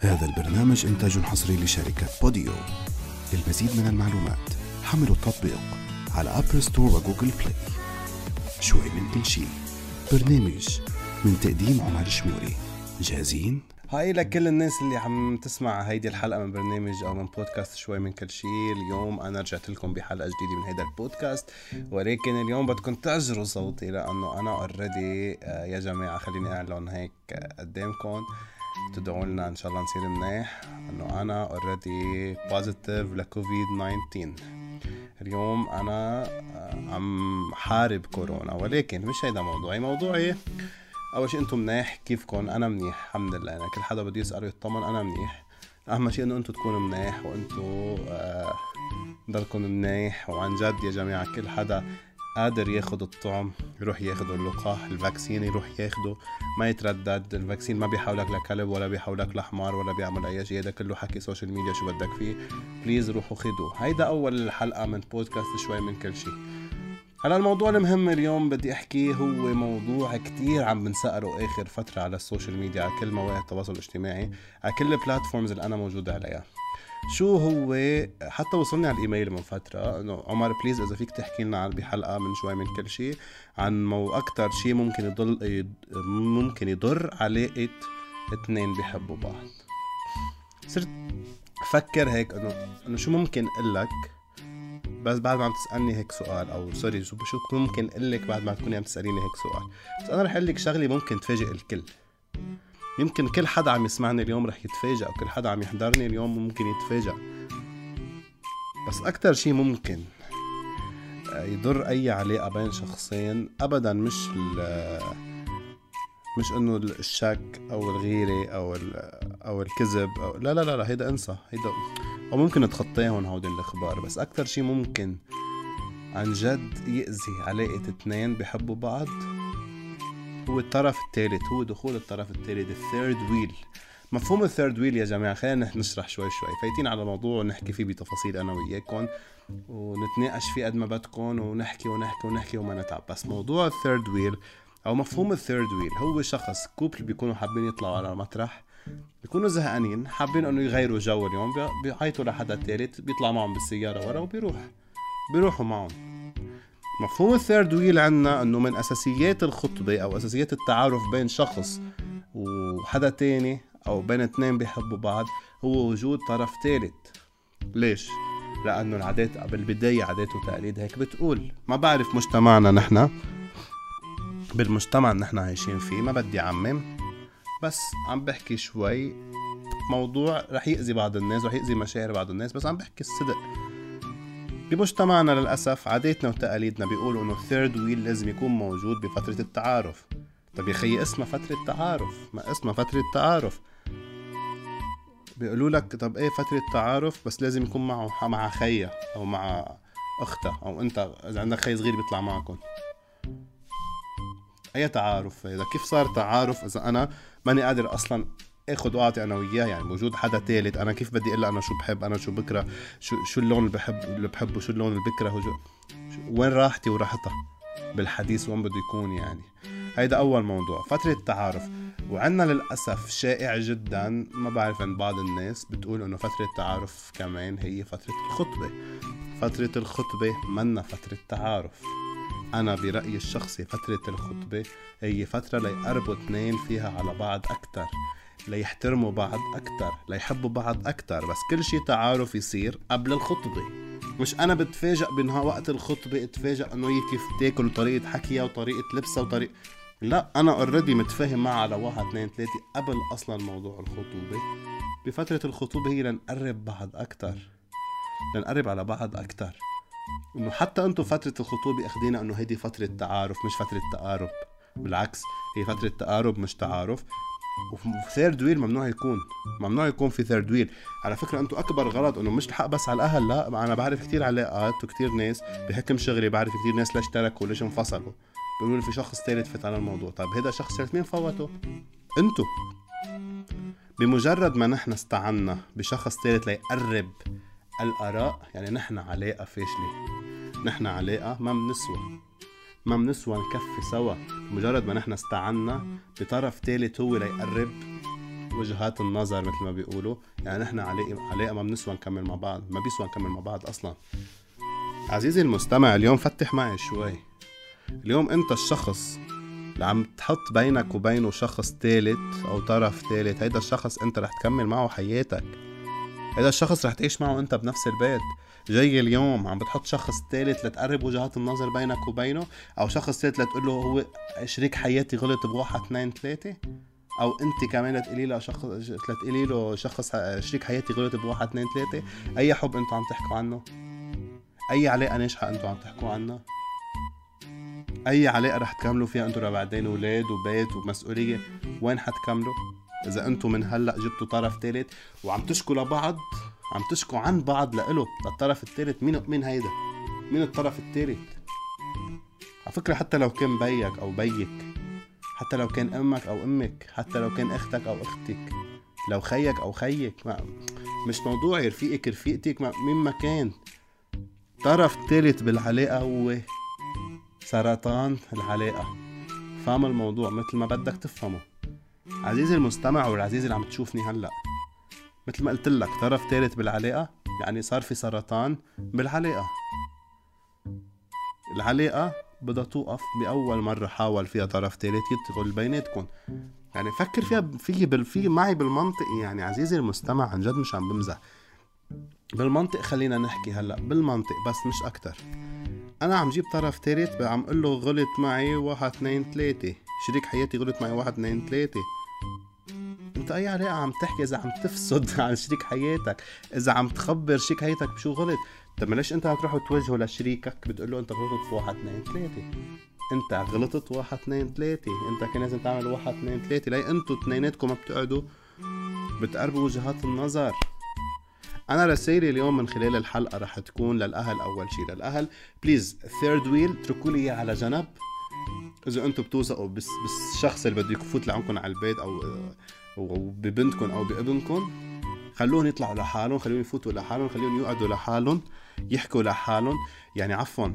هذا البرنامج إنتاج حصري لشركة بوديو. للمزيد من المعلومات حملوا التطبيق على أبل ستور وجوجل بلاي شوي من كل شي برنامج من تقديم عمر شموري. جاهزين؟ Hi لكل الناس اللي عم تسمع هيدي الحلقة من برنامج أو من بودكاست شوي من كل شيء. اليوم أنا رجعت لكم بحلقة جديدة من هيدا البودكاست. ولكن اليوم بدكم تعذروا صوتي لأنه أنا already يا جماعة خليني أعلن هيك قدامكم. تدعوا لنا إن شاء الله نصير منيح. إنه أنا already positive لكوفيد 19 اليوم أنا آه، عم حارب كورونا. ولكن مش هيدا موضوعي موضوعي. أول شيء أنتم منيح كيفكم؟ أنا منيح الحمد لله. يعني كل حدا بده يسال ويطمن أنا منيح. أهم شيء إنه أنتم تكونوا منيح وأنتم آه ضلكم منيح. وعن جد يا جماعة كل حدا قادر ياخد الطعم يروح ياخده اللقاح ال vaccine يروح ياخده ما يتردد ال vaccine ما بيحولك لكلب ولا بيحولك لحمار ولا بيعمل أي شيء هذا كله حكي social media شو بدك فيه. please روحوا خدوه. هيدا أول حلقه من بودكاست شوي من كل شيء. هلا الموضوع المهم اليوم بدي احكيه هو موضوع كتير عم بنسأله آخر فترة على ال social media على كل مواقع التواصل الاجتماعي على كل ال platforms اللي أنا موجود عليها. شو هو؟ حتى وصلني على الإيميل من فترة إنه عمر please إذا فيك تحكي لنا بحلقة من شوي من كل شيء عن مو أكتر شيء ممكن يضل ممكن يضر علاقة اثنين بيحبوا بعض. صرت أفكر هيك إنه إنه شو ممكن أقول لك بس بعد ما عم تسألني هيك سؤال أو سوري شو ممكن أقول لك بعد ما تكوني عم تسأليني هيك سؤال؟ بس أنا رح أقول لك شغلة ممكن تفاجئ الكل. يمكن كل حدا عم يسمعني اليوم رح يتفاجئ أو كل حدا عم يحضرني اليوم ممكن يتفاجئ بس أكتر شيء ممكن آه، يضر أي علاقة بين شخصين ابدا مش ال- مش إنه الشك أو الغيرة أو ال- أو الكذب أو لا لا لا لا هيدا انسى هيدا أو ممكن نتخطاهم هودي الأخبار. بس أكتر شيء ممكن عن جد يأذي علاقة اتنين بحبوا بعض هو الطرف الثالث هو دخول الطرف الثالث الثيرد ويل مفهوم ال third wheel يا جماعة خلينا نشرح شوي شوي. فايتين على موضوع ونحكي فيه بتفاصيل أنا وياكم ونتناقش فيه قد ما بدكم ونحكي ونحكي ونحكي وما نتعب. بس موضوع ال third wheel أو مفهوم ال third wheel هو شخص couple بيكونوا حابين يطلعوا على مطرح بيكونوا زهقانين حابين إنه يغيروا جو اليوم بي- بيعيطوا لحدا تالت بيطلع معهم بالسيارة ورا وبيروح. بيروحوا معهم. مفهوم ال third wheel عنا أنه من أساسيات الخطبة أو أساسيات التعارف بين شخص وحدا تاني أو بين اتنين بيحبوا بعض هو وجود طرف تالت. ليش؟ لأنه العادات بالبداية عادات وتقاليد هيك بتقول. ما بعرف مجتمعنا نحن. بالمجتمع اللي نحن عايشين فيه ما بدي عمم بس عم بحكي شوي. موضوع رح يأذي بعض الناس رح يأذي مشاعر بعض الناس بس عم بحكي الصدق. بمجتمعنا للأسف عاداتنا وتقاليدنا بيقولوا إنه الثيرد ويل لازم يكون موجود بفترة التعارف. طب يا خيي اسمها فترة تعارف ما اسمها فترة تعارف بيقولوا لك طب إيه فترة تعارف بس لازم يكون معه مع خيها أو مع أختها أو أنت إذا عندك خي صغير بيطلع معكم أي تعارف هذا كيف صار تعارف إذا أنا ماني قادر أصلا اخذ وأعطي أنا وياه يعني موجود حدا ثالث أنا كيف بدي أقول أنا شو بحب؟ أنا شو بكره؟ شو شو اللون اللي بحب اللي بحبه؟ شو اللون اللي بكرهه شو وين راحتي وراحتها؟ بالحديث وين بده يكون يعني. هيدا أول موضوع. فترة التعارف. وعنا للأسف شائع جدا ما بعرف عند بعض الناس بتقول إنه فترة التعارف كمان هي فترة الخطبة. فترة الخطبة منا فترة تعارف. أنا برأيي الشخصي فترة الخطبة هي فترة ليقربوا اثنين فيها على بعض أكتر. ليحترموا بعض أكتر ليحبوا بعض أكتر بس كل شي تعارف يصير قبل الخطبة. مش أنا بتفاجأ فيها وقت الخطبة اتفاجأ إنه هي كيف تاكل وطريقة حكيها وطريقة لبسها وطريقة لا أنا already متفاهم معها على واحد اثنين ثلاثة قبل أصلا موضوع الخطوبة. بفترة الخطوبة هي لنقرب بعض أكتر لنقرب على بعض أكتر. إنه حتى أنتم فترة الخطوبة اخدينا إنه هيدي فترة تعارف مش فترة تقارب. بالعكس هي فترة تقارب مش تعارف. وفي third wheel ممنوع يكون. ممنوع يكون في ثيرد ويل. على فكرة أنتم أكبر غلط إنه مش الحق بس على الأهل لا أنا بعرف كتير علاقات وكتير ناس بحكم شغلي بعرف كتير ناس ليش تركوا ليش انفصلوا. بيقولوا لي في شخص ثالث فات على الموضوع. طيب هذا شخص ثالث مين فوته؟ انتو بمجرد ما نحن استعنا بشخص ثالث ليقرب الآراء يعني نحن علاقة فاشلة. نحن علاقة ما بنسوى. ما بنسوى نكفي سوا. مجرد ما نحن استعنا بطرف ثالث هو ليقرب وجهات النظر مثل ما بيقولوا. يعني نحن علاقه علاقه ما بنسوى نكمل مع بعض. ما بيسوى نكمل مع بعض أصلا. عزيزي المستمع اليوم فتح معي شوي. اليوم أنت الشخص اللي عم تحط بينك وبينه شخص ثالث أو طرف ثالث هيدا الشخص أنت رح تكمل معه حياتك. هيدا الشخص رح تعيش معه أنت بنفس البيت جاي اليوم عم بتحط شخص ثالث لتقرب وجهات النظر بينك وبينه أو شخص ثالث لتقول له هو شريك حياتي غلط بواحد اثنين ثلاثة؟ أو أنت كمان لتقولي له شخص لتقولي له شخص شريك حياتي غلط بواحد اثنين ثلاثة؟ أي حب أنتوا عم تحكوا عنه؟ أي علاقة ناجحة أنتوا عم تحكوا عنها أي علاقة رح تكملوا فيها أنتوا لبعدين أولاد وبيت ومسؤولية؟ وين حتكملوا؟ إذا أنتوا من هلأ جبتوا طرف ثالث وعم تشكوا لبعض عم تشكوا عن بعض لإله للطرف الثالث مين مين هيدا؟ مين الطرف الثالث على فكرة حتى لو كان بيك أو بيك حتى لو كان أمك أو أمك حتى لو كان أختك أو أختك لو خيك أو خيك ما مش موضوع رفيقك رفيقتك مين ما كان. طرف ثالث بالعلاقة هو سرطان العلاقة. فهم الموضوع؟ مثل ما بدك تفهمه. عزيزي المستمع والعزيز اللي عم تشوفني هلأ مثل ما قلت لك طرف ثالث بالعلاقة يعني صار في سرطان بالعلاقة. العلاقة بدها توقف بأول مرة حاول فيها طرف ثالث يدخل بيناتكم يعني فكر فيها في في معي بالمنطق يعني عزيزي المستمع عن جد مش عم بمزح. بالمنطق خلينا نحكي هلأ بالمنطق بس مش أكتر. أنا عم جيب طرف ثالث عم أقول له غلط معي واحد اثنين ثلاثة. شريك حياتي غلط معي واحد اثنين ثلاثة. أنت أي علاقه عم تحكي إذا عم تفسد عن شريك حياتك إذا عم تخبر شريك حياتك بشو غلط طب ليش أنت تروح توجهه لشريكك؟ بتقول له أنت غلطت واحد اثنين ثلاثة. أنت غلطت واحد اثنين ثلاثة. أنت كان لازم تعمل واحد اثنين ثلاثة. ليه أنتوا اثنيناتكم بتقعدوا؟ بتقربوا وجهات النظر. أنا رسائلي اليوم من خلال الحلقة رح تكون للأهل أول شيء للأهل. please third wheel اتركوا لي على جنب. إذا أنتم بتوثقوا بالشخص اللي بده يفوت لعندكم على البيت أو وببنتكم أو بابنكم خلوهم يطلعوا لحالهم خليهم يفوتوا لحالهم خليهم يقعدوا لحالهم يحكوا لحالهم. يعني عفوا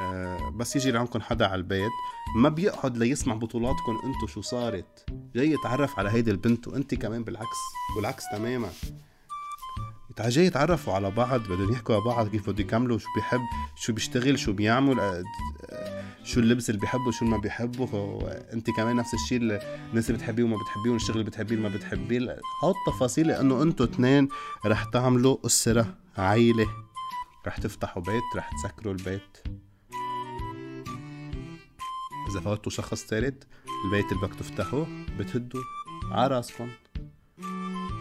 آه بس يجي لعندكم حدا على البيت ما بيقعد ليسمع بطولاتكم أنتو شو صارت. جاي يتعرف على هيدي البنت وانت كمان بالعكس والعكس تماما. جاي يتعرفوا على بعض بدهم يحكوا على بعض كيف بده يكملوا شو بيحب شو بيشتغل شو بيعمل آه، شو اللبس اللي بيحبه شو ما بيحبه انت كمان نفس الشيء الناس اللي بتحبيه وما بتحبيه والشغل اللي بتحبيه وما بتحبيه هاو التفاصيل لأنه أنتوا اثنين رح تعملوا أسرة عيله رح تفتحوا بيت رح تسكروا البيت. إذا فوتوا شخص ثالث البيت اللي بدك تفتحوه بتهدوا على راسكم.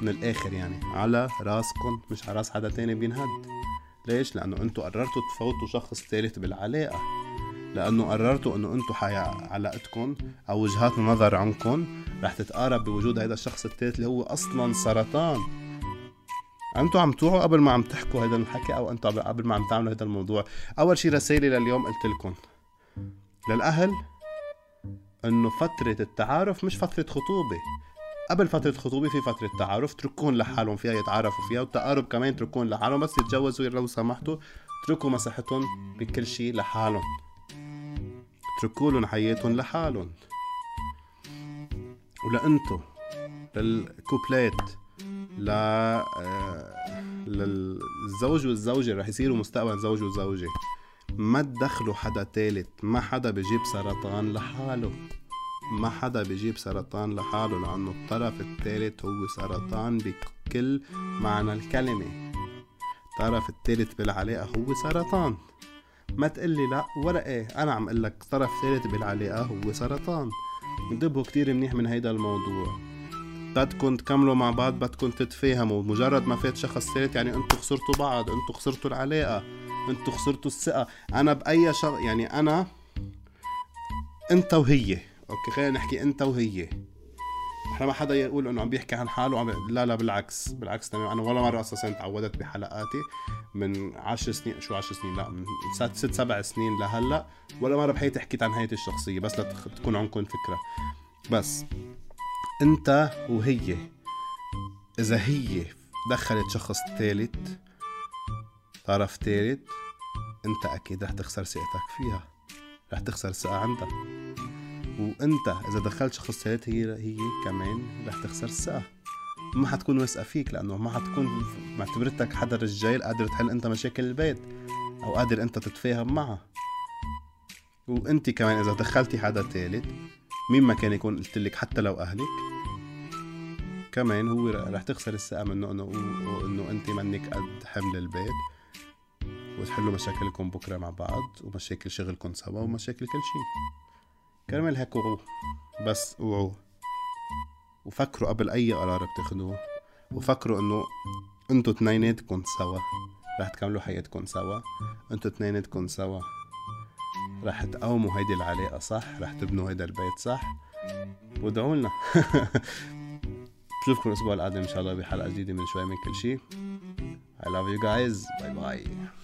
من الآخر يعني على راسكم مش على راس حدا تاني بينهد. ليش؟ لأنه أنتوا قررتوا تفوتوا شخص ثالث بالعلاقة. لأنه قررتوا إنه أنتم علاقتكم أو وجهات النظر عنكم رح تتقارب بوجود هذا الشخص الثالث اللي هو أصلا سرطان. أنتوا عم توعوا قبل ما عم تحكوا هذا الحكي أو أنتوا قبل ما عم تعملوا هذا الموضوع. أول شيء رسائلي لليوم قلت لكم. للأهل إنه فترة التعارف مش فترة خطوبة. قبل فترة خطوبة في فترة تعارف اتركوهم لحالهم فيها يتعارفوا فيها والتقارب كمان اتركوهم لحالهم بس يتجوزوا لو سمحتوا اتركوا مساحتهم بكل شيء لحالهم. اتركوا لهم حياتهم لحالهم ولأنتو للكوبلات ل آه، للزوج والزوجة رح يصيروا مستقبل زوج وزوجة. ما تدخلوا حدا تالت ما حدا بجيب سرطان لحاله. ما حدا بجيب سرطان لحاله لأنه الطرف الثالث هو سرطان بكل معنى الكلمة. الطرف الثالث بالعلاقة هو سرطان. ما تقلي لا ولا إيه. أنا عم أقول لك طرف ثالث بالعلاقة هو سرطان. انتبهوا كتير منيح من هيدا الموضوع. بدكم تكملوا مع بعض بدكم تتفاهموا. مجرد ما فات شخص ثالث يعني أنتوا خسرتوا بعض أنتوا خسرتوا العلاقة أنتوا خسرتوا الثقة. أنا بأي شغ يعني أنا أنت وهي. أوكي خلينا نحكي أنت وهي. إحنا ما حدا يقول إنه عم بيحكي عن حاله عم لا لا بالعكس بالعكس تمام. أنا ولا مرة أساسا تعودت بحلقاتي من عشر سنين شو عشر سنين؟ لا من ست سبع سنين لهلأ ولا مرة بحياتي حكيت عن حياتي الشخصية بس لتكون عندكم فكره بس أنت وهي إذا هي دخلت شخص ثالث طرف ثالث أنت أكيد رح تخسر ثقتك فيها رح تخسر ثقة عندها وانت إذا دخلت شخص ثالث هي هي كمان رح تخسر الثقة ما حتكون واثقة فيك لأنه ما حتكون معتبرتك حدا رجال قادر تحل أنت مشاكل البيت أو قادر أنت تتفاهم معها. وأنت كمان إذا دخلتي حدا تالت مين ما كان يكون قلت لك حتى لو أهلك كمان هو رح تخسر الثقة منه إنه إنه أنت منك قد حمل البيت وتحلوا مشاكلكم بكرة مع بعض ومشاكل شغلكم سوا ومشاكل كل شي. كرمال هيك وعوا بس اوعوا وفكروا قبل أي قرار بتاخدوه. وفكروا إنه أنتوا اثنيناتكم سوا. رح تكملوا حياتكم سوا. أنتوا اثنيناتكم سوا. رح تقوموا هيدي العلاقة صح؟ رح تبنوا هيدا البيت صح؟ وادعوا لنا. بشوفكم الأسبوع القادم إن شاء الله بحلقة جديدة من شوي من كل شي. I love you guys. Bye bye.